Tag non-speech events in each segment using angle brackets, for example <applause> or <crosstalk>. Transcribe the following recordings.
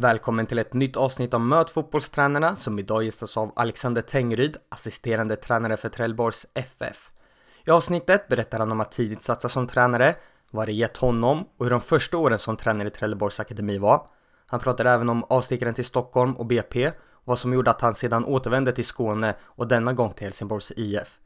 Välkommen till ett nytt avsnitt av Möt fotbollstränarna som idag gästas av Alexander Tengryd, assisterande tränare för Trelleborgs FF. I avsnittet berättar han om att tidigt satsa som tränare, vad det gett honom och hur de första åren som tränare i Trelleborgs akademi var. Han pratar även om avstickaren till Stockholm och BP och vad som gjorde att han sedan återvände till Skåne och denna gång till Helsingborgs IF.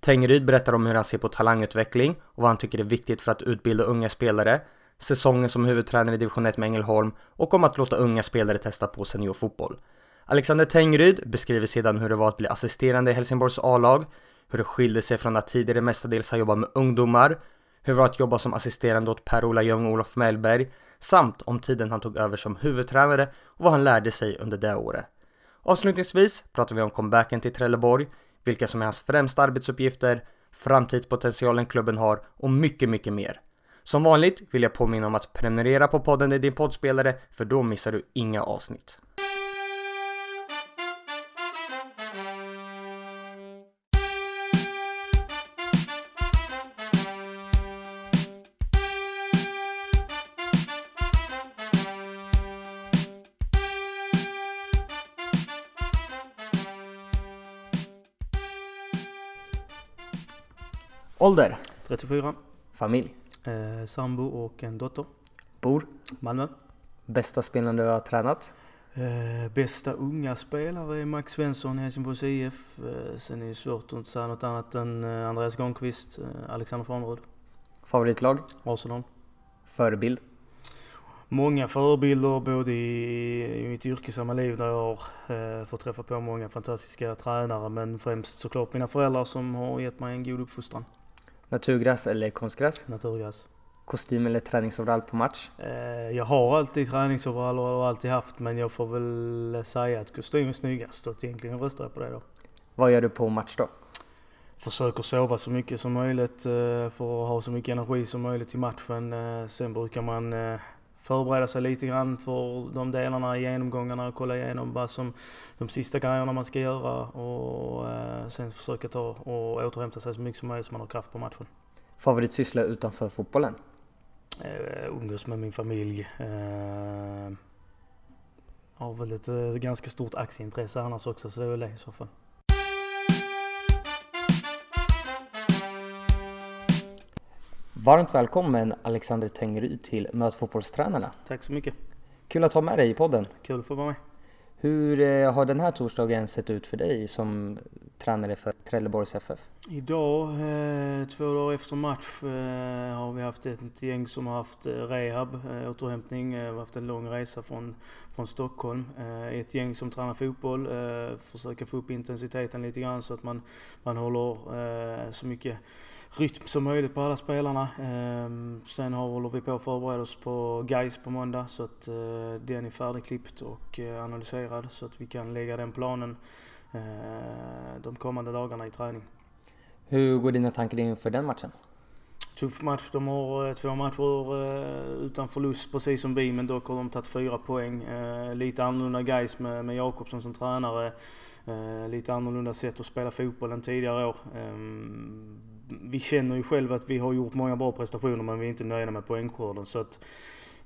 Tengryd berättar om hur han ser på talangutveckling och vad han tycker är viktigt för att utbilda unga spelare säsongen som huvudtränare i division 1 med Ängelholm och om att låta unga spelare testa på seniorfotboll. Alexander Tengryd beskriver sedan hur det var att bli assisterande i Helsingborgs A-lag, hur det skilde sig från att tidigare mestadels ha jobbat med ungdomar, hur det var att jobba som assisterande åt Per-Ola Ljung och Olof Mellberg, samt om tiden han tog över som huvudtränare och vad han lärde sig under det året. Avslutningsvis pratar vi om comebacken till Trelleborg, vilka som är hans främsta arbetsuppgifter, framtidspotentialen klubben har och mycket, mycket mer. Som vanligt vill jag påminna om att prenumerera på podden i din poddspelare för då missar du inga avsnitt. Ålder? 34. Familj? Eh, sambo och en dotter. Bor? Malmö. Bästa spelaren du har tränat? Eh, bästa unga spelare är Max Svensson i Helsingborgs IF. Eh, sen är det svårt att säga något annat än eh, Andreas Granqvist, eh, Alexander Farnerud. Favoritlag? Arsenal. Förebild? Många förebilder både i, i mitt yrkessamma liv där jag har eh, fått träffa på många fantastiska tränare men främst såklart mina föräldrar som har gett mig en god uppfostran. Naturgräs eller konstgräs? Naturgräs. Kostym eller träningsoverall på match? Eh, jag har alltid träningsoveraller och alltid haft men jag får väl säga att kostym är snyggast och egentligen röstar jag på det då. Vad gör du på match då? Försöker sova så mycket som möjligt eh, för att ha så mycket energi som möjligt till matchen. Eh, sen brukar man förbereda sig lite grann för de delarna i genomgångarna och kolla igenom vad som de sista grejerna man ska göra och eh, sen försöka ta och återhämta sig så mycket som möjligt så man har kraft på matchen. Favoritsyssla utanför fotbollen? Eh, umgås med min familj. Eh, har väl ett eh, ganska stort aktieintresse annars också så det är väl det i så fall. Varmt välkommen Alexander Tengryd till Möt fotbollstränarna. Tack så mycket. Kul att ha med dig i podden. Kul att få vara med. Hur eh, har den här torsdagen sett ut för dig som tränare för Trelleborgs FF? Idag, eh, två dagar efter match, eh, har vi haft ett gäng som har haft rehab, återhämtning. Vi har haft en lång resa från, från Stockholm. Eh, ett gäng som tränar fotboll, eh, försöker få upp intensiteten lite grann så att man, man håller eh, så mycket rytm som möjligt på alla spelarna. Ehm, sen håller vi på att förbereda oss på Gais på måndag så att eh, den är färdigklippt och analyserad så att vi kan lägga den planen eh, de kommande dagarna i träning. Hur går dina tankar inför den matchen? Tuff match. De har eh, två matcher eh, utan förlust precis som vi men dock har de tagit fyra poäng. Eh, lite annorlunda guys med, med Jakobsson som tränare. Lite annorlunda sätt att spela fotboll än tidigare år. Ehm, vi känner ju själva att vi har gjort många bra prestationer men vi är inte nöjda med poängskörden. Så att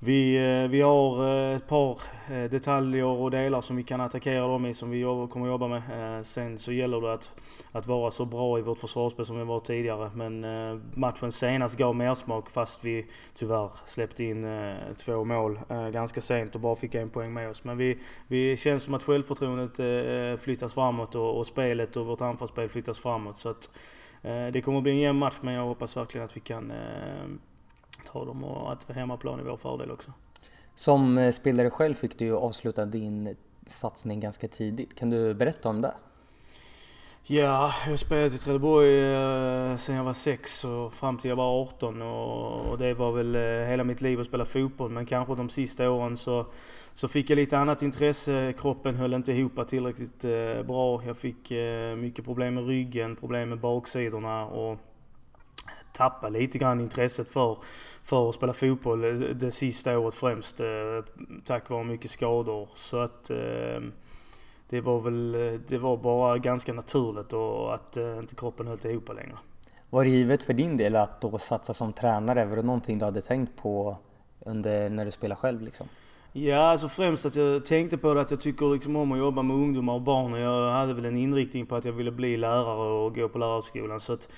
vi, eh, vi har eh, ett par eh, detaljer och delar som vi kan attackera dem i som vi kommer att jobba med. Sen så gäller det att, att vara så bra i vårt försvarsspel som vi var tidigare. Men matchen senast gav mer smak fast vi tyvärr släppte in två mål ganska sent och bara fick en poäng med oss. Men vi, vi känns som att självförtroendet flyttas framåt och, och spelet och vårt anfallsspel flyttas framåt. Så att, det kommer att bli en jämn match men jag hoppas verkligen att vi kan ta dem och att hemmaplan är vår fördel också. Som eh, spelare själv fick du ju avsluta din satsning ganska tidigt. Kan du berätta om det? Ja, jag har spelat i Trelleborg eh, sen jag var sex och fram till jag var 18 och, det var väl eh, hela mitt liv att spela fotboll men kanske de sista åren så, så fick jag lite annat intresse. Kroppen höll inte ihop tillräckligt bra. Jag fick mycket problem med ryggen, problem med baksidorna och tappat lite grann intresset för, för att spela fotboll det sista året främst. Eh, tack vare mycket skador. Så att eh, det var väl, det var bara ganska naturligt och att eh, inte kroppen höll ihop längre. Var det givet för din del att då satsa som tränare? Var det någonting du hade tänkt på under, när du spelade själv liksom? Ja, alltså främst att jag tänkte på det att jag tycker liksom om att jobba med ungdomar och barn jag hade väl en inriktning på att jag ville bli lärare och gå på lärarskolan. Så att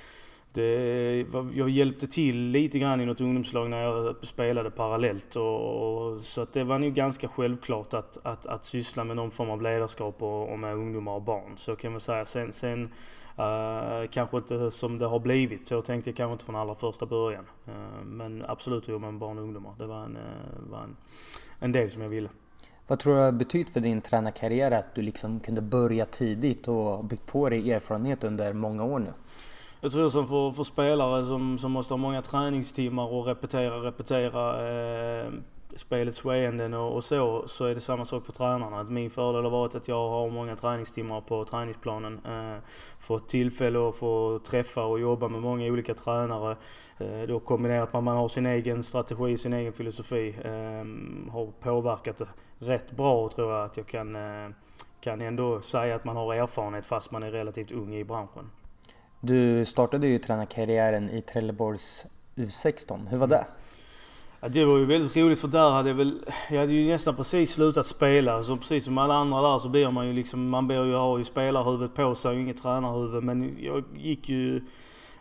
det, eh, jag hjälpte till lite grann i något ungdomslag när jag spelade parallellt. Och, så att det var nog ganska självklart att, att, att syssla med någon form av ledarskap och, och med ungdomar och barn. Så kan man säga. Sen, sen uh, kanske inte som det har blivit. Så tänkte jag kanske inte från allra första början. Uh, men absolut att jobba med barn och ungdomar. Det var en, uh, var en, en del som jag ville. Vad tror du har betytt för din tränarkarriär att du liksom kunde börja tidigt och byggt på dig erfarenhet under många år nu? Jag tror som för, för spelare som, som måste ha många träningstimmar och repetera, repetera eh, spelets skeenden och, och, så, så är det samma sak för tränarna. Att min fördel har varit att jag har många träningstimmar på träningsplanen. Eh, fått tillfälle att få träffa och jobba med många olika tränare. Eh, då kombinerat med att man har sin egen strategi, sin egen filosofi. Eh, har påverkat det rätt bra tror jag att jag kan, eh, kan ändå säga att man har erfarenhet fast man är relativt ung i branschen. Du startade ju tränarkarriären i Trelleborgs U16. Hur var det? Ja, det var ju väldigt roligt för där hade jag väl, jag hade ju nästan precis slutat spela. Så precis som alla andra där så blir man ju liksom, man blir ju ha ju spelarhuvudet på sig och inget tränarhuvud. Men jag gick ju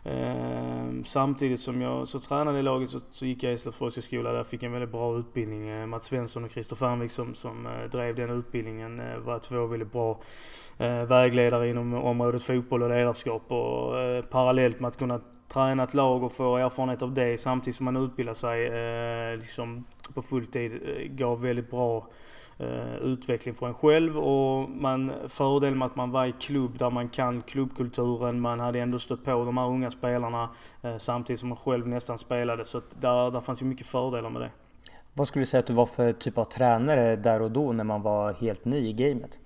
eh, samtidigt som jag så tränade i laget så, så gick jag i Eslövs folkhögskola. Där fick jag en väldigt bra utbildning. Eh, Mats Svensson och Christer Fernvik som, som eh, drev den utbildningen eh, var två väldigt bra eh, vägledare inom området fotboll och ledarskap. Och eh, parallellt med att kunna träna ett lag och få erfarenhet av det samtidigt som man utbildar sig eh, liksom på fulltid gav väldigt bra Eh, utveckling för en själv och man, fördel med att man var i klubb där man kan klubbkulturen, man hade ändå stött på de här unga spelarna eh, samtidigt som man själv nästan spelade så att där, där fanns ju mycket fördelar med det. Vad skulle du säga att du var för typ av tränare där och då när man var helt ny i gamet?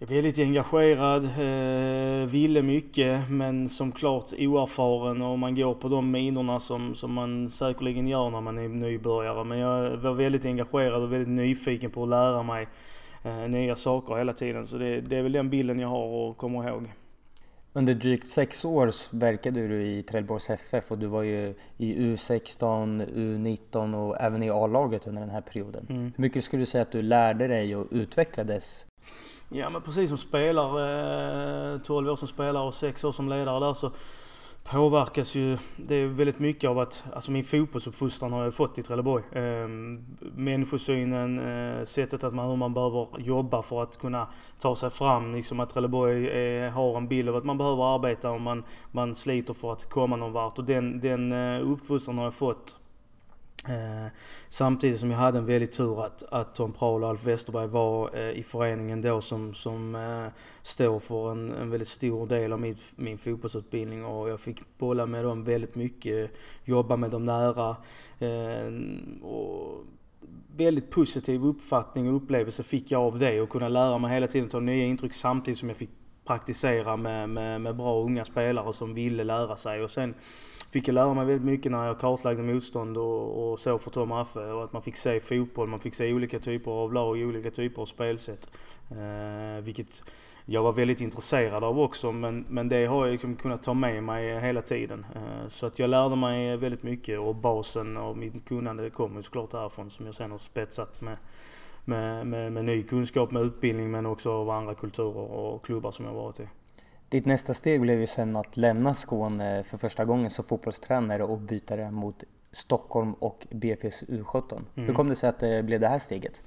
Är väldigt engagerad, eh, ville mycket men som klart oerfaren och man går på de minorna som, som man säkerligen gör när man är nybörjare. Men jag var väldigt engagerad och väldigt nyfiken på att lära mig eh, nya saker hela tiden. Så det, det är väl den bilden jag har och kommer ihåg. Under drygt sex år verkade du i Trelleborgs FF och du var ju i U16, U19 och även i A-laget under den här perioden. Mm. Hur mycket skulle du säga att du lärde dig och utvecklades Ja men precis som spelare, eh, 12 år som spelare och 6 år som ledare där så påverkas ju det är väldigt mycket av att, alltså min fotbollsuppfostran har jag fått i Trelleborg. Eh, människosynen, eh, sättet att man, hur man behöver jobba för att kunna ta sig fram. Liksom att Trelleborg eh, har en bild av att man behöver arbeta och man, man sliter för att komma någon vart. Och den, den eh, uppfostran har jag fått Eh, samtidigt som jag hade en väldigt tur att, att Tom Prahl och Alf Westerberg var eh, i föreningen då som, som eh, står för en, en väldigt stor del av min, min fotbollsutbildning och jag fick bolla med dem väldigt mycket, jobba med dem nära. Eh, och väldigt positiv uppfattning och upplevelse fick jag av det och kunna lära mig hela tiden ta nya intryck samtidigt som jag fick praktisera med, med, med bra unga spelare som ville lära sig. Och sen fick jag lära mig väldigt mycket när jag kartlagde motstånd och, och så för Tom Affe. Och att man fick se fotboll, man fick se olika typer av lag, olika typer av spelsätt. Eh, vilket jag var väldigt intresserad av också men, men det har jag liksom kunnat ta med mig hela tiden. Eh, så att jag lärde mig väldigt mycket och basen av mitt kunnande kommer såklart därifrån som jag sen har spetsat med med, med, med ny kunskap, med utbildning men också av andra kulturer och klubbar som jag varit i. Ditt nästa steg blev ju sen att lämna Skåne för första gången som fotbollstränare och byta det mot Stockholm och BP's U17. Mm. Hur kom det sig att det blev det här steget?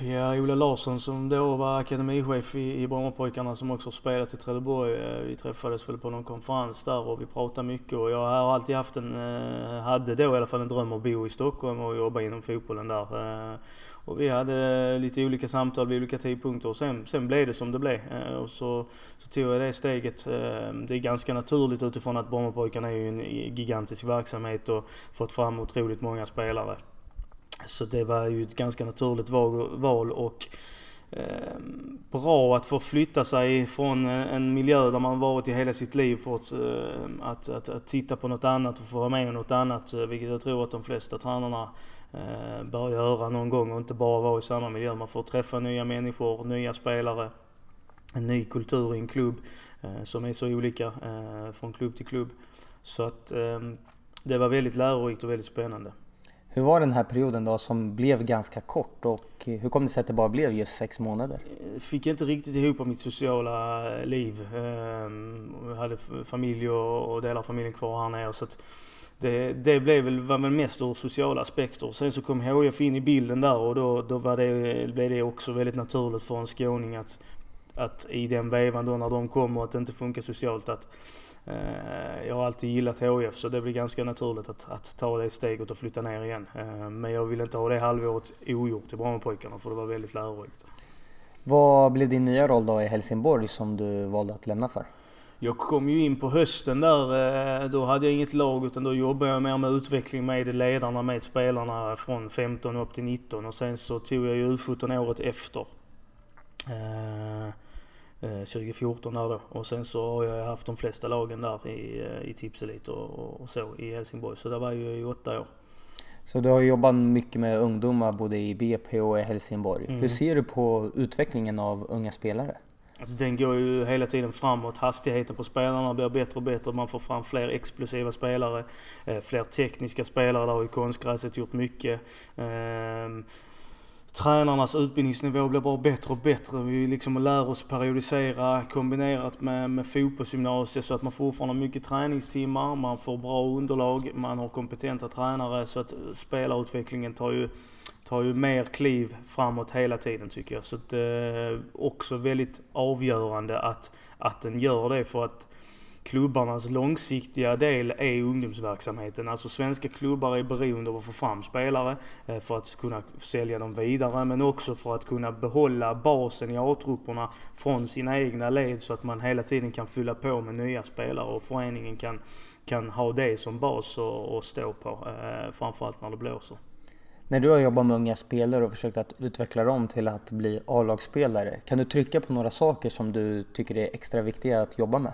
Ja, Ola Larsson som då var akademichef i, i Brommapojkarna som också spelat i Trelleborg. Eh, vi träffades väl på någon konferens där och vi pratade mycket och jag har alltid haft en, eh, hade då i alla fall en dröm att bo i Stockholm och jobba inom fotbollen där. Eh. Och vi hade lite olika samtal vid olika tidpunkter och sen, sen blev det som det blev. Och så, så tog jag det steget. Det är ganska naturligt utifrån att Brommapojkarna är ju en gigantisk verksamhet och fått fram otroligt många spelare. Så det var ju ett ganska naturligt val och eh, bra att få flytta sig från eh, en miljö där man varit i hela sitt liv för att, eh, att, att, att titta på något annat och få vara med om något annat. Eh, vilket jag tror att de flesta tränarna bör göra någon gång och inte bara vara i samma miljö. Man får träffa nya människor, nya spelare, en ny kultur i en klubb som är så olika från klubb till klubb. Så att ehm, det var väldigt lärorikt och väldigt spännande. Hur var den här perioden då som blev ganska kort och hur kom det sig att det bara blev just sex månader? Jag fick inte riktigt ihop mitt sociala eh, liv. Ehm, jag hade familj och delar av familjen kvar här nere. Så det, det blev väl, var väl mest ur sociala aspekter. Sen så kom HIF in i bilden där och då, då var det, blev det också väldigt naturligt för en skåning att, att i den vevan då när de kom och att det inte funkar socialt att jag har alltid gillat HIF så det blir ganska naturligt att, att ta det steget och flytta ner igen. Eh, men jag vill inte ha det halvåret ogjort i Brommapojkarna för det var väldigt lärorikt. Vad blev din nya roll då i Helsingborg som du valde att lämna för? Jag kom ju in på hösten där, eh, då hade jag inget lag utan då jobbade jag mer med utveckling med ledarna, med spelarna från 15 upp till 19 och sen så tog jag ju U17 året efter. 2014 där då. Och sen så har jag haft de flesta lagen där i, eh, i Tipselit och, och så i Helsingborg. Så det var ju i åtta år. Så du har jobbat mycket med ungdomar både i BP och i Helsingborg. Mm. Hur ser du på utvecklingen av unga spelare? Alltså den går ju hela tiden framåt. Hastigheten på spelarna blir bättre och bättre. Man får fram fler explosiva spelare. Eh, fler tekniska spelare. Där har ju konstgräset gjort mycket. Tränarnas utbildningsnivå blir bara bättre och bättre. Vi liksom lär oss periodisera kombinerat med, med fotbollsgymnasiet så att man fortfarande har mycket träningstimmar, man får bra underlag, man har kompetenta tränare så att spelarutvecklingen tar ju, tar ju mer kliv framåt hela tiden tycker jag. Så det är eh, också väldigt avgörande att, att den gör det för att klubbarnas långsiktiga del är ungdomsverksamheten. Alltså svenska klubbar är beroende av att få fram spelare eh, för att kunna sälja dem vidare men också för att kunna behålla basen i A-trupperna från sina egna led så att man hela tiden kan fylla på med nya spelare och föreningen kan, kan ha det som bas och, stå på. Eh, framförallt när det blåser. När du har jobbat med unga spelare och försökt att utveckla dem till att bli A-lagsspelare, kan du trycka på några saker som du tycker är extra viktiga att jobba med?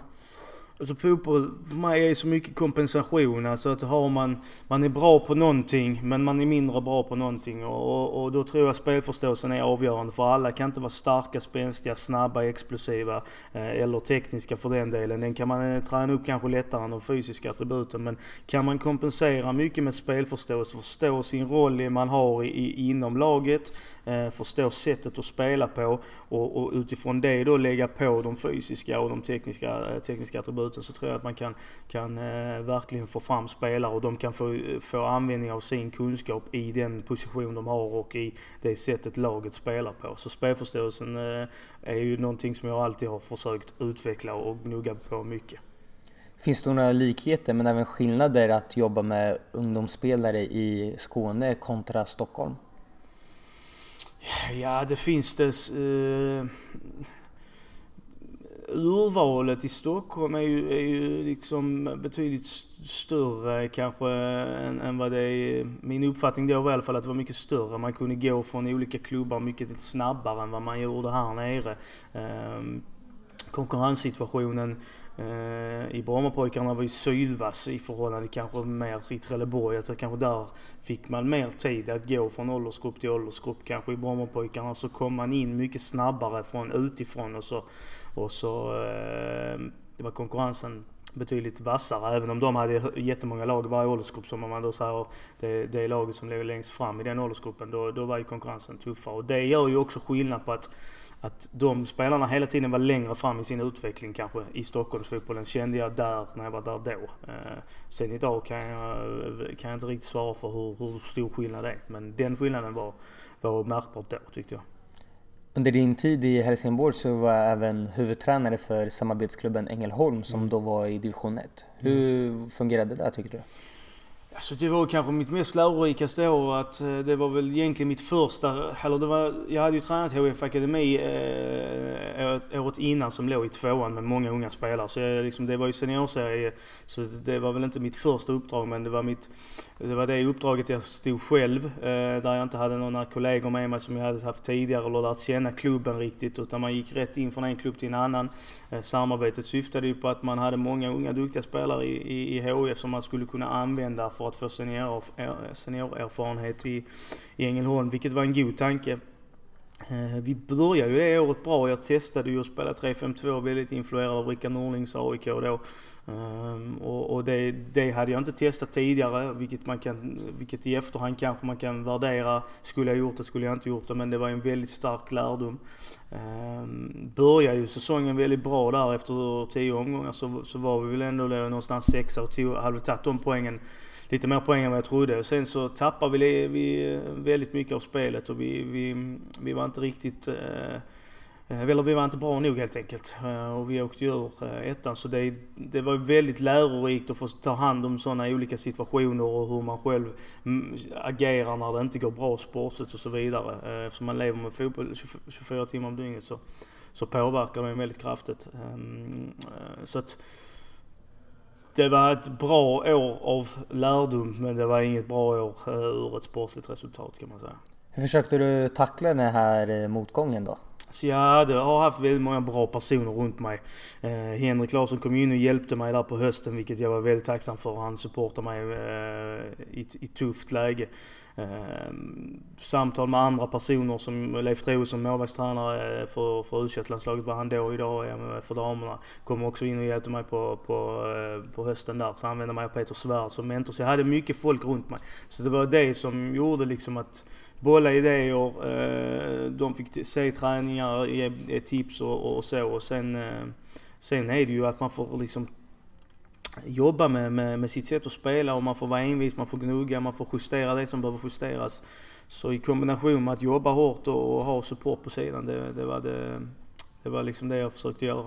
Alltså fotboll för mig är så mycket kompensation. Alltså att har man, man är bra på någonting men man är mindre bra på någonting. Och, och, och då tror jag spelförståelsen är avgörande. För alla kan inte vara starka, spänstiga, snabba, explosiva eh, eller tekniska för den delen. Den kan man eh, träna upp kanske lättare än de fysiska attributen. Men kan man kompensera mycket med spelförståelse, förstå sin roll man har i, i, inom laget, eh, förstå sättet att spela på och, och utifrån det då lägga på de fysiska och de tekniska, eh, tekniska attributen minuten så tror jag att man kan, kan eh, verkligen få fram spelare och de kan få, få användning av sin kunskap i den position de har och i det sättet laget spelar på. Så spelförståelsen eh, är ju någonting som jag alltid har försökt utveckla och gnugga på mycket. Finns det några likheter men även skillnader att jobba med ungdomsspelare i Skåne kontra Stockholm? Ja, det finns det. Urvalet i Stockholm är ju, är ju liksom betydligt större kanske än, än vad det är. Min uppfattning då var i alla fall att det var mycket större. Man kunde gå från olika klubbar mycket snabbare än vad man gjorde här nere. Um, konkurrenssituationen eh, i Brommapojkarna var ju sylvass i förhållande kanske mer i Trelleborg. Att kanske där fick man mer tid att gå från åldersgrupp till åldersgrupp. Kanske i Brommapojkarna så kom man in mycket snabbare från utifrån och så, och så eh, det var konkurrensen betydligt vassare. Även om de hade jättemånga lag i varje åldersgrupp. Som om man då säger det, det laget som låg längst fram i den åldersgruppen. Då, då var ju konkurrensen tuffare. Och det gör ju också skillnad på att att de spelarna hela tiden var längre fram i sin utveckling kanske i Stockholmsfotbollen kände jag där när jag var där då. Eh, sen idag kan jag, kan jag inte riktigt svara för hur, hur stor skillnad det är. Men den skillnaden var, var märkbart då tyckte jag. Under din tid i Helsingborg så var jag även huvudtränare för samarbetsklubben Ängelholm som mm. då var i division 1. Hur mm. fungerade det där tycker du? Alltså det var kanske mitt mest lärorikaste år att eh, det var väl egentligen mitt första, eller det var, jag hade ju tränat HIF Akademi eh, året innan som låg i tvåan med många unga spelare. Så jag, liksom, det var ju seniorserie, så det var väl inte mitt första uppdrag men det var mitt det var det uppdraget jag stod själv, eh, där jag inte hade några kollegor med mig som jag hade haft tidigare eller lärt känna klubben riktigt. Utan man gick rätt in från en klubb till en annan. Eh, samarbetet syftade ju på att man hade många unga duktiga spelare i, i, i HIF som man skulle kunna använda för att få senior, seniorerfarenhet i, i Ängelholm, vilket var en god tanke. Eh, vi började ju det året bra. Jag testade ju att spela 3-5-2 väldigt influerad av Rickard Norlings AIK då. Ehm, och, och det, det, hade jag inte testat tidigare, vilket, man kan, vilket i efterhand kanske man kan värdera. Skulle jag gjort det, skulle jag inte gjort det, men det var en väldigt stark lärdom. Ehm, började ju säsongen väldigt bra där efter tio omgångar så, så var vi väl ändå någonstans sexa och tio, hade vi tagit de poängen lite mer poäng än vad jag trodde. Sen så tappade vi, vi eh, väldigt mycket av spelet och vi, vi, vi var inte riktigt eh, eh eller vi var inte bra nog helt enkelt eh, och vi åkte ur ettan. Så det, det var väldigt lärorikt att få ta hand om sådana olika situationer och hur man själv mm, agerar när det inte går bra sportsligt och så vidare. Eftersom man lever med fotboll 24 timmar om dygnet så, så påverkar det väldigt kraftigt. Ehm, så att det var ett bra år av lärdom men det var inget bra år ur ett sportsligt resultat kan man säga. Hur försökte du tackla den här motgången då? Så jag hade, har haft väldigt många bra personer runt mig. Eh, Henrik Larsson kom in och hjälpte mig där på hösten vilket jag var väldigt tacksam för. Han supportade mig eh, i, i tufft läge. Eh, samtal med andra personer som Leif Troedsson, som målvaktstränare eh, för, för u landslaget var han då idag för damerna. Kom också in och hjälpte mig på, på, eh, på hösten där. Så använde mig av Peter Svärd som mentor. Så jag hade mycket folk runt mig. Så det var det som gjorde liksom att bolla idéer, eh, de fick se träningar, ge, tips och, och, så. Och sen, eh, sen är det ju att man får liksom jobba med, med, med sitt sätt att spela och man får vara envis, man får gnugga, man får justera det som behöver justeras. Så i kombination med att jobba hårt och, och ha support på sidan, det, det, var det, det var liksom det jag försökte göra.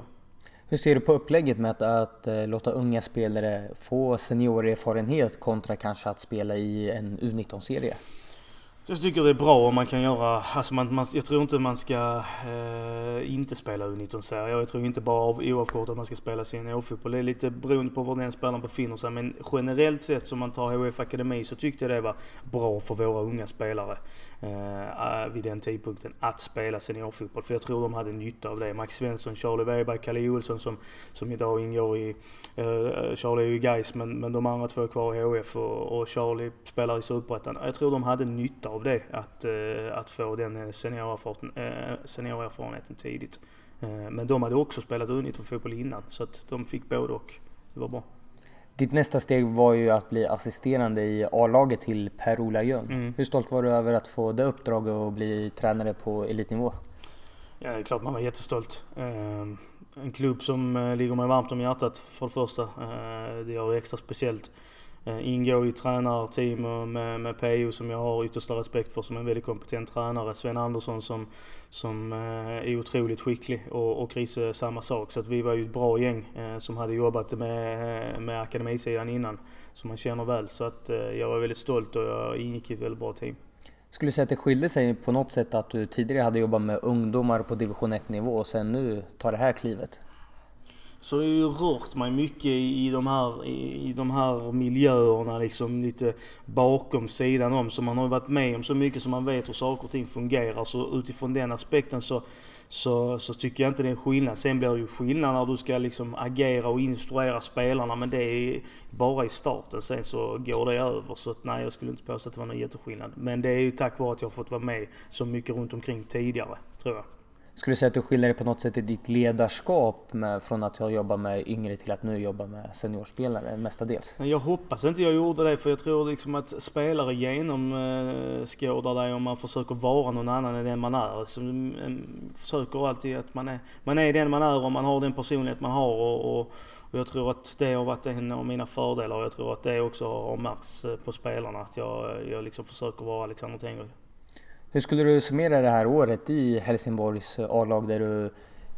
Hur ser du på upplägget med att, att, att låta unga spelare få seniorerfarenhet kontra kanske att spela i en U19-serie? Jag tycker det är bra om man kan göra, alltså man, man, jag tror inte man ska eh, inte spela U19-serier. Jag tror inte bara av oavkortat att man ska spela seniorfotboll. Det är lite beroende på var den spelaren befinner sig. Men generellt sett som man tar HF Akademi så tyckte jag det var bra för våra unga spelare Eh, eh, vid den tidpunkten att spela seniorfotboll. För jag tror de hade nytta av det. Max Svensson, Charlie Weber, Kalle Olsson som, som idag ingår i, eh, eh Charlie är ju Gais men, men de andra två är kvar i HF och, och Charlie spelar i Superettan. Jag tror de hade nytta av det, att, eh, att få den eh, seniorerfarenheten eh, tidigt. Men de hade också spelat U19-fotboll innan så att de fick både och. Det var bra. Ditt nästa steg var ju att bli assisterande i A-laget till Per-Ola Ljung. Mm. Hur stolt var du över att få det uppdraget och bli tränare på elitnivå? Ja, det är klart man var jättestolt. En klubb som ligger mig varmt om hjärtat för det första. Det gör det extra speciellt. Eh, Ingå i tränarteam med, med PO som jag har yttersta respekt för som en väldigt kompetent tränare. Sven Andersson som, som eh, är otroligt skicklig och, och Chris samma sak. Så att vi var ju ett bra gäng eh, som hade jobbat med, med akademisidan innan. Som man känner väl. Så att jag var väldigt stolt och jag ingick i ett väldigt bra team. Skulle du säga att det skilde sig på något sätt att du tidigare hade jobbat med ungdomar på division 1 nivå och sen nu tar det här klivet? Så har ju rört mig mycket i de här, i de här miljöerna liksom lite bakom sidan om. Så man har ju varit med om så mycket som man vet hur saker och ting fungerar. Så utifrån den aspekten så, så, så tycker jag inte det är en skillnad. Sen blir det ju skillnad när du ska liksom agera och instruera spelarna men det är bara i starten. Sen så går det över. Så att, nej, jag skulle inte påstå att det var någon jätteskillnad. Men det är ju tack vare att jag har fått vara med så mycket runt omkring tidigare, tror jag. Skulle du säga att du skiljer dig på något sätt i ditt ledarskap med, från att jag jobbar med yngre till att nu jobba med seniorspelare mestadels? Jag hoppas inte jag gjorde det för jag tror liksom att spelare genomskådar eh, dig om man försöker vara någon annan än den man är. Så man mm, försöker alltid att man är, man är den man är och man har den personlighet man har och, och, och jag tror att det har varit en av mina fördelar och jag tror att det också har märkts eh, på spelarna. Att jag, jag liksom försöker vara Alexander Tengryd. Hur skulle du summera det här året i Helsingborgs A-lag där du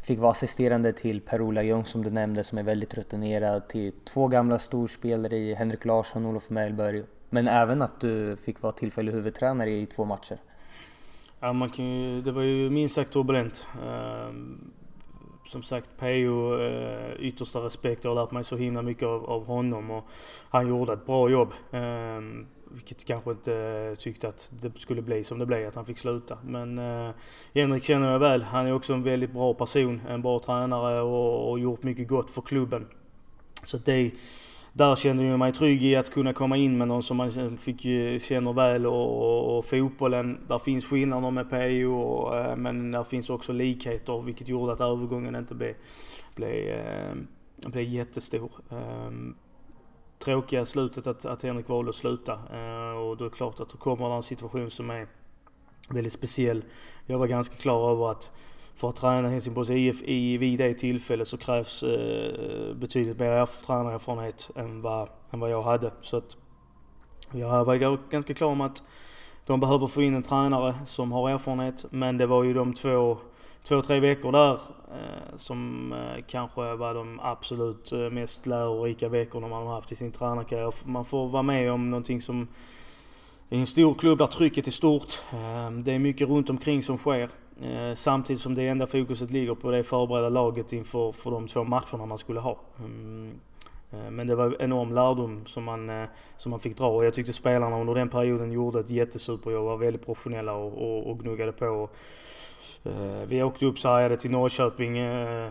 fick vara assisterande till Per-Ola Ljung som du nämnde som är väldigt rutinerad, till två gamla storspelare i Henrik Larsson och Olof Mellberg, men även att du fick vara tillfällig huvudtränare i två matcher? Ja, man kan ju, det var ju minst sagt turbulent. Um, som sagt, Peo, uh, eh, yttersta respekt. Jag har lärt mig så himla mycket av, av honom och han gjorde ett bra jobb. Um, vilket kanske inte eh, tyckte att det skulle bli som det blev, att han fick sluta. Men eh, Henrik känner jag väl. Han är också en väldigt bra person, en bra tränare och, och gjort mycket gott för klubben. Så det, där kände jag mig trygg i att kunna komma in med någon som man fick, eh, känner väl och, och, och fotbollen, där finns skillnader med PO och, eh, men där finns också likheter vilket gjorde att övergången inte blev, blev, blev jättestor. Ehm, Tråkiga slutet att, att Henrik valde att sluta. Eh, och då är det klart att då kommer det en situation som är väldigt speciell. Jag var ganska klar över att för att träna Helsingborgs IF i, vid det tillfället så krävs eh, betydligt mer tränarerfarenhet än vad, än vad jag hade. Så att jag var ganska klar med att de behöver få in en tränare som har erfarenhet. Men det var ju de två, två tre veckor där Eh, som eh, kanske var de absolut eh, mest lärorika veckorna man har haft i sin tränarkarriär. Man får vara med om någonting som i en stor klubb där trycket är stort. Det är mycket runt omkring som sker. Samtidigt som det enda fokuset ligger på det förberedda laget inför för de två matcherna man skulle ha. Mm, men det var enorm lärdom som man, som man fick dra och jag tyckte spelarna under den perioden gjorde ett jättesuperjobb, var väldigt professionella och, och, och gnuggade på. Och, Eh, vi åkte upp sargade till Norrköping eh,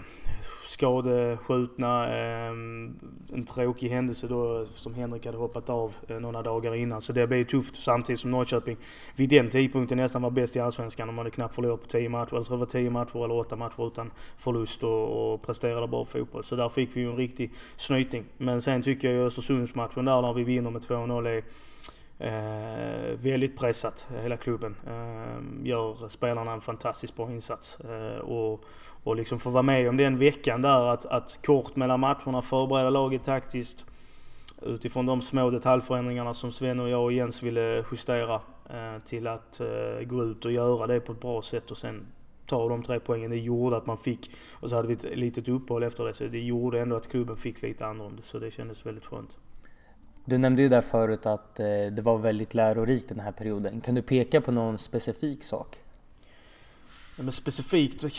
skadeskjutna. Eh, en tråkig händelse då som Henrik hade hoppat av eh, några dagar innan. Så det blev tufft samtidigt som Norrköping vid den tidpunkten nästan var bäst i Allsvenskan. De hade knappt förlorat på 10 matcher. Jag tror det var 10 matcher eller 8 matcher utan förlust och, och presterade bra fotboll. Så där fick vi ju en riktig snyting. Men sen tycker jag ju Östersundsmatchen där när vi vinner med 2-0 är Eh, väldigt pressat, hela klubben. Eh, gör spelarna en fantastiskt bra insats. Eh, och, och liksom få vara med om den veckan där att, att kort mellan matcherna förbereda laget taktiskt utifrån de små detaljförändringarna som Sven och jag och Jens ville justera eh, till att eh, gå ut och göra det på ett bra sätt och sen ta de tre poängen. Det gjorde att man fick, och så hade vi ett litet uppehåll efter det, så det gjorde ändå att klubben fick lite andrum. Så det kändes väldigt skönt. Du nämnde ju där förut att eh, det var väldigt lärorikt den här perioden. Kan du peka på någon specifik sak? Men specifikt, eh,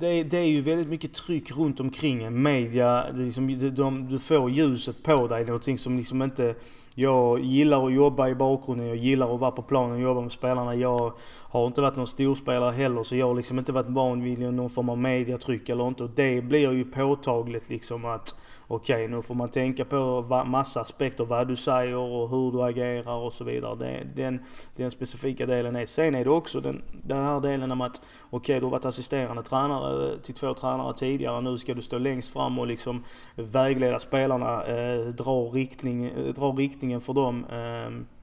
det, det är ju väldigt mycket tryck runt omkring en. Media, det liksom, de, de, du får ljuset på dig, någonting som liksom inte... Jag gillar att jobba i bakgrunden, jag gillar att vara på planen och jobba med spelarna. Jag har inte varit någon storspelare heller så jag har liksom inte varit van vid någon form av mediatryck eller inte. Och det blir ju påtagligt liksom att okej okay, nu får man tänka på massa aspekter, vad du säger och hur du agerar och så vidare. Det, den, den specifika delen är. Sen är det också den, den här delen om att okej okay, du har varit assisterande tränare eh, till två tränare tidigare, nu ska du stå längst fram och liksom vägleda spelarna, eh, dra, riktning, eh, dra riktningen för dem. Eh,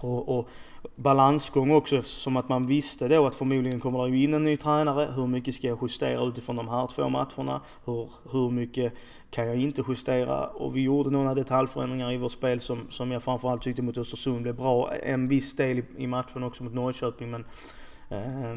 och, och, balansgång också eftersom att man visste då att förmodligen kommer det in en ny tränare. Hur mycket ska jag justera utifrån de här två matcherna? Hur, hur mycket kan jag inte justera? Och vi gjorde några detaljförändringar i vårt spel som, som jag framförallt tyckte mot Östersund blev bra. En viss del i, i matchen också mot Norrköping men eh,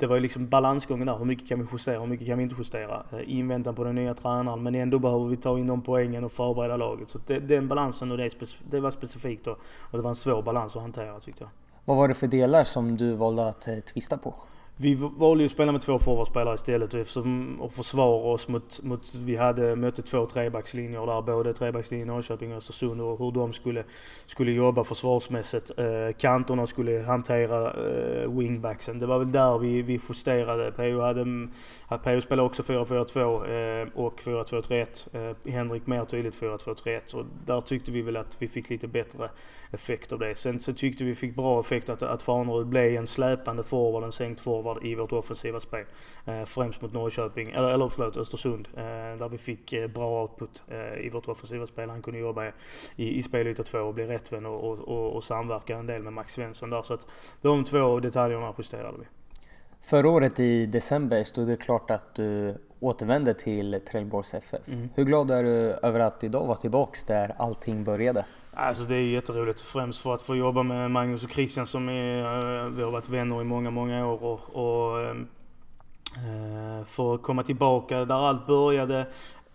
det var ju liksom balansgången där. Hur mycket kan vi justera? Hur mycket kan vi inte justera? I inväntan på den nya tränaren. Men ändå behöver vi ta in de poängen och förbereda laget. Så det, den balansen och det, det var specifikt då. Och det var en svår balans att hantera tyckte jag. Vad var det för delar som du valde att eh, på? Vi valde ju att spela med två forwardspelare istället eftersom, och försvara oss mot, mot vi hade, mötte två trebackslinjer där, både trebackslinjen i Norrköping och Östersund och hur de skulle, skulle jobba försvarsmässigt. Eh, kanterna skulle hantera eh, wingbacksen. Det var väl där vi, vi justerade. PO, hade, PO spelade också 4-4-2 eh, och 4-2-3-1. Eh, Henrik mer tydligt 4-2-3-1. och där tyckte vi väl att vi fick lite bättre effekt av det. Sen så tyckte vi fick bra effekt att, att Farnerud blev en släpande forward, en sänkt forward forward i vårt offensiva spel. Eh, främst mot Norrköping, eller, eller förlåt Östersund. Eh, där vi fick eh, bra output i vårt offensiva spel. Han kunde jobba i, i spelyta två och bli rättvänd och, och, och, och samverka en del med Max Svensson där. Så att de två detaljerna justerade vi. Förra året i december stod det klart att du återvände till Trelleborgs FF. Mm. Hur glad är du över att idag vara tillbaks där allting började? Alltså det är jätteroligt. Främst för att få jobba med Magnus och Christian som är, eh, vi har varit vänner i många, många år. Och, och ehm, eh, för att komma tillbaka där allt började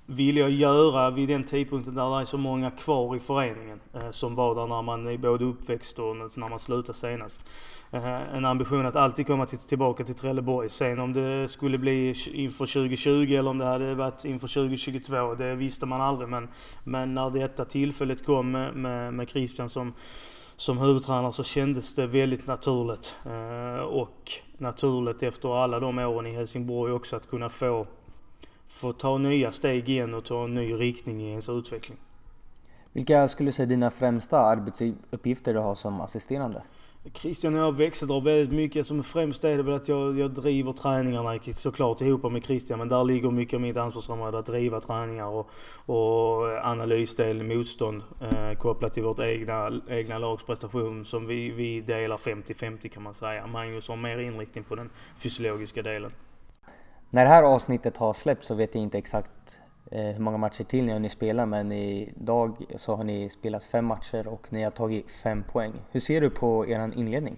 vill jag göra vid den tidpunkten där det är så många kvar i föreningen eh, som var där när man är både uppväxt och när man slutade senast. Eh, en ambition att alltid komma till, tillbaka till Trelleborg. Sen om det skulle bli inför 2020 eller om det hade varit inför 2022, det visste man aldrig. Men, men när detta tillfället kom med, med, med Christian som, som huvudtränare så kändes det väldigt naturligt. Eh, och naturligt efter alla de åren i Helsingborg också att kunna få, få ta nya steg igen och ta en ny riktning i ens utveckling. Vilka skulle du säga dina främsta arbetsuppgifter du har som assisterande? Christian och jag växlar väldigt mycket. Som främst är det väl att jag, jag driver träningarna såklart ihop med Christian. Men där ligger mycket av mitt ansvarsområde att driva träningar och, och analysdel, motstånd eh, kopplat till vårt egna, egna lags prestation som vi, vi delar 50-50 kan man säga. Magnus har mer inriktning på den fysiologiska delen. När det här avsnittet har släppts så vet jag inte exakt Eh, hur många matcher till ni har ni spelat men idag så har ni spelat fem matcher och ni har tagit fem poäng. Hur ser du på er inledning?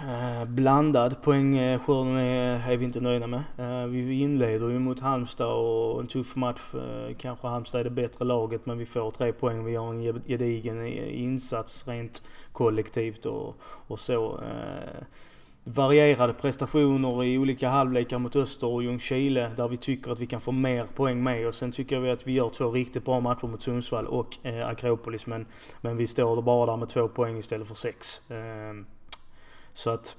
Eh, blandad. Poängskörden eh, är, eh, är vi inte nöjda med. Eh, vi inleder ju mot Halmstad och en tuff match. Eh, kanske Halmstad är det bättre laget men vi får tre poäng. Vi gör en gedigen eh, insats rent kollektivt och, och så. Eh, varierade prestationer i olika halvlekar mot Öster och Ljungskile där vi tycker att vi kan få mer poäng med och sen tycker vi att vi gör två riktigt bra matcher mot Sundsvall och eh, Akropolis men, men vi står bara där med två poäng istället för sex. Eh, så att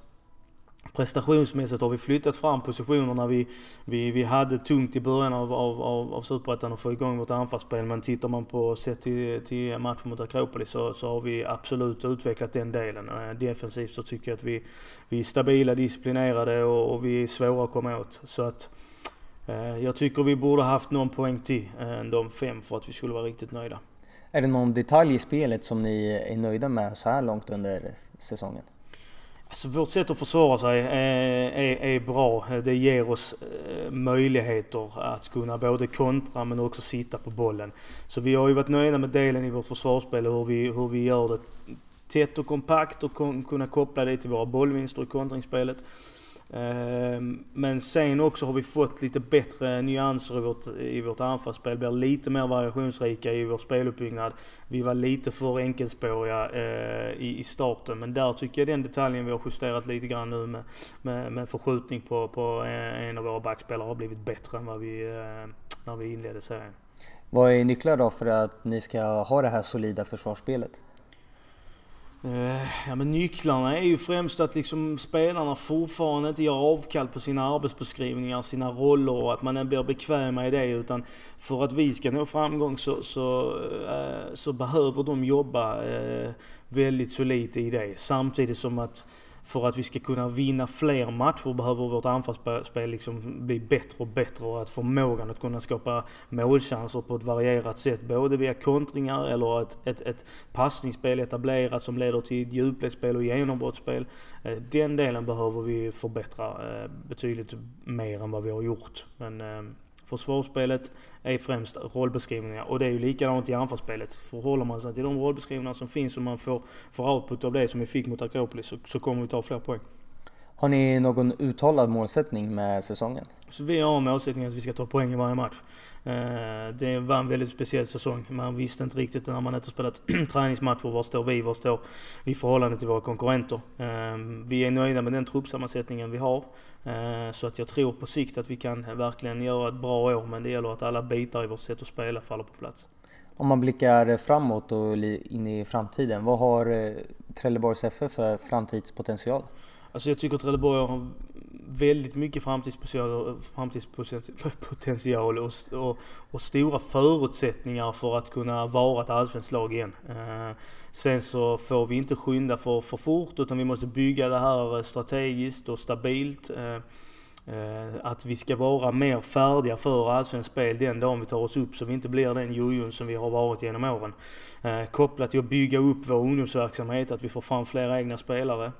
prestationsmässigt har vi flyttat fram positionerna. Vi, vi, vi hade tungt i början av, av, av, av Superettan att få igång vårt anfallsspel men tittar man på sett till, till matchen mot Akropolis så, så har vi absolut utvecklat den delen. Eh, defensivt så tycker jag att vi, vi är stabila, disciplinerade och, och vi är svåra att komma åt. Så att eh, jag tycker vi borde haft någon poäng till än de fem för att vi skulle vara riktigt nöjda. Är det någon detalj i spelet som ni är nöjda med så här långt under säsongen? Alltså vårt sätt att försvara sig är, är, är bra. Det ger oss eh, möjligheter att kunna både kontra men också sitta på bollen. Så vi har ju varit nöjda med delen i vårt försvarsspel och hur vi, hur vi gör det tätt och kompakt och kunna koppla det till våra bollvinster i kontringsspelet. Ehm, men sen också har vi fått lite bättre nyanser i vårt, i vårt anfallsspel. Blir lite mer variationsrika i vår speluppbyggnad. Vi var lite för enkelspåriga eh, i, i starten. Men där tycker jag den detaljen vi har justerat lite grann nu med, med, med förskjutning på, på eh, en av våra backspelare har blivit bättre än vad vi, eh, när vi inledde serien. Vad är nycklar då för att ni ska ha det här solida försvarsspelet? Eh, ja men nycklarna är ju främst att liksom spelarna fortfarande inte gör avkall på sina arbetsbeskrivningar, sina roller och att man blir bekväma i det. Utan för att vi ska nå framgång så, så, eh, så behöver de jobba eh, väldigt solitt i det. Samtidigt som att för att vi ska kunna vinna fler matcher behöver vårt anfallsspel liksom bli bättre och bättre och att förmågan att kunna skapa målchanser på ett varierat sätt. Både via kontringar eller ett, ett, ett passningsspel etablerat som leder till djupledsspel och genombrottsspel. Eh, den delen behöver vi förbättra eh, betydligt mer än vad vi har gjort. Men eh, Försvarsspelet är främst rollbeskrivningar och det är ju likadant i anfallsspelet. Förhåller man sig till de rollbeskrivningar som finns och man får, får output av det som vi fick mot Akropolis så, så kommer vi ta fler poäng. Har ni någon uttalad målsättning med säsongen? Så vi har målsättningen att vi ska ta poäng i varje match. Eh, det var en väldigt speciell säsong. Man visste inte riktigt när man inte spelat <clears throat> träningsmatcher, var står vi, var står vi i förhållande till våra konkurrenter. Eh, vi är nöjda med den truppsammansättningen vi har. Eh, så att jag tror på sikt att vi kan verkligen göra ett bra år, men det gäller att alla bitar i vårt sätt att spela faller på plats. Om man blickar framåt och in i framtiden, vad har Trelleborgs FF för framtidspotential? Alltså jag tycker Trelleborg har väldigt mycket framtidspotential, framtidspotential och, och, och, stora förutsättningar för att kunna vara ett allsvenskt lag igen. Eh, sen så får vi inte skynda för, för fort utan vi måste bygga det här strategiskt och stabilt. Eh, eh att vi ska vara mer färdiga för allsvenskt spel den dagen vi tar oss upp så vi inte blir den jojon som vi har varit genom åren. Eh, kopplat till att bygga upp vår ungdomsverksamhet, att vi får fram fler egna spelare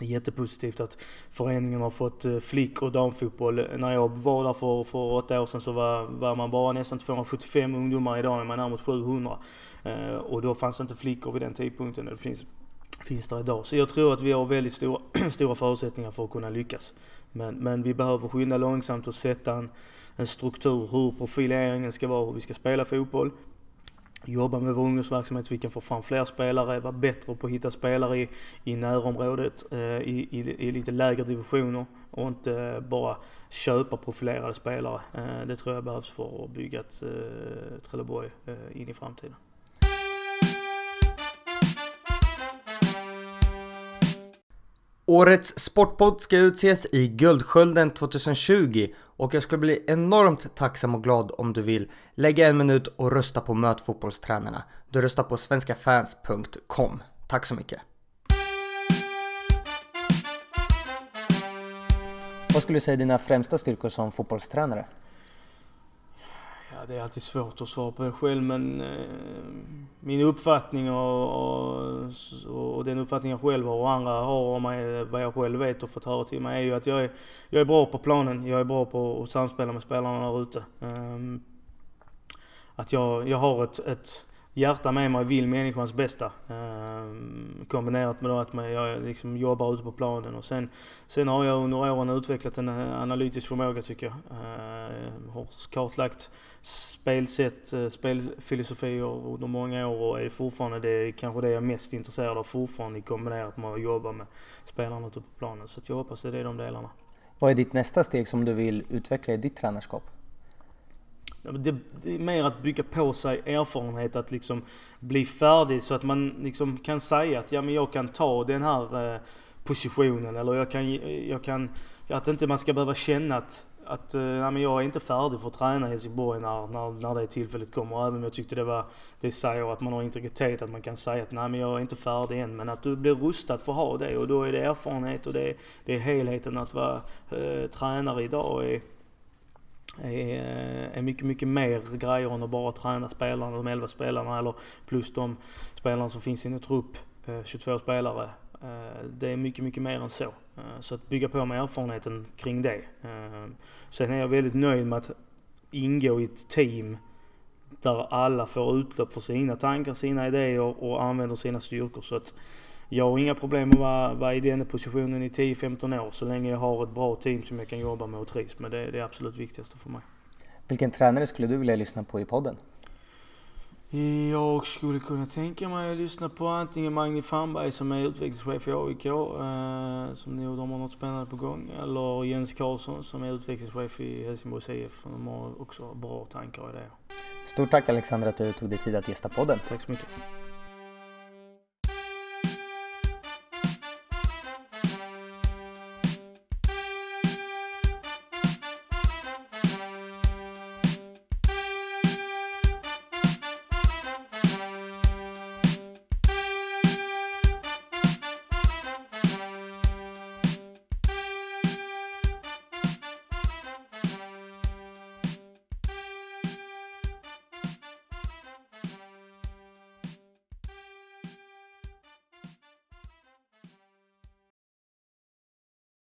jättepositivt att föreningen har fått eh, flick och damfotboll. När jag var där för, för åtta år sedan så var, var man bara nästan 275 ungdomar. Idag är man närmare 700. Eh, och då fanns det inte flickor vid den tidpunkten. Det finns, finns där idag. Så jag tror att vi har väldigt stora, <clears throat> stora förutsättningar för att kunna lyckas. Men, men vi behöver skynda långsamt och sätta en, en struktur hur profileringen ska vara, hur vi ska spela fotboll jobba med vår ungdomsverksamhet så vi kan få fram fler spelare, vara bättre på att hitta spelare i, i närområdet, eh, i, i, i, lite lägre divisioner och inte eh, bara köpa profilerade spelare. Eh, det tror jag behövs för att bygga ett eh, Trelleborg eh, in i framtiden. Årets Sportpodd ska utses i Guldskölden 2020 och jag skulle bli enormt tacksam och glad om du vill lägga en minut och rösta på Möt fotbollstränarna. Du röstar på svenskafans.com. Tack så mycket! Vad skulle du säga är dina främsta styrkor som fotbollstränare? Ja, det är alltid svårt att svara på det själv men eh, min uppfattning och, och, och, den uppfattning jag själv har och andra har om mig, vad jag själv vet och fått höra till mig är ju att jag är, jag är bra på planen. Jag är bra på att samspela med spelarna där ute. Eh, att jag, jag har ett, ett hjärta med mig vill människans bästa. Eh, kombinerat med då att jag liksom jobbar ute på planen. Och sen, sen har jag under åren utvecklat en eh, analytisk förmåga tycker jag. Eh, har kartlagt spelsätt, eh, spelfilosofier under många år och är fortfarande det kanske det jag är mest intresserad av fortfarande kombinerat med att jobba med spelarna ute på planen. Så jag hoppas det är de delarna. Vad är ditt nästa steg som du vill utveckla i ditt tränarskap? Det, det, är mer att bygga på sig erfarenhet, att liksom bli färdig så att man liksom kan säga att ja, men jag kan ta den här eh, positionen eller jag kan, jag kan, att inte man ska behöva känna att att eh, ja, men jag är inte färdig för att träna i Helsingborg när, när, när det tillfället kommer. Även om jag tyckte det var, det säger att man har integritet, att man kan säga att nej men jag är inte färdig än. Men att du blir rustad för att ha det och då är det erfarenhet och det, det är helheten att vara eh, tränare idag. Är, är, är mycket, mycket mer grejer än att bara träna spelarna, de 11 spelarna eller plus de spelarna som finns i en trupp, eh, 22 spelare. Eh, det är mycket, mycket mer än så. Eh, så att bygga på med erfarenheten kring det. Sen är jag väldigt nöjd med att ingå i ett team där alla får utlopp för sina tankar, sina idéer och använder sina styrkor. Så att jag har inga problem med att vara, vara i den positionen i 10-15 år så länge jag har ett bra team som jag kan jobba med och trivs med. Det är det absolut viktigaste för mig. Vilken tränare skulle du vilja lyssna på i podden? Jag skulle kunna tänka mig att lyssna på antingen Magni Fanberg som är utvecklingschef i AIK, eh, som nu de har något spännande på gång, eller Jens Karlsson som är utvecklingschef i Helsingborgs IF. De har också bra tankar och idéer. Stort tack Alexander att du tog dig tid att gästa podden. Tack så mycket.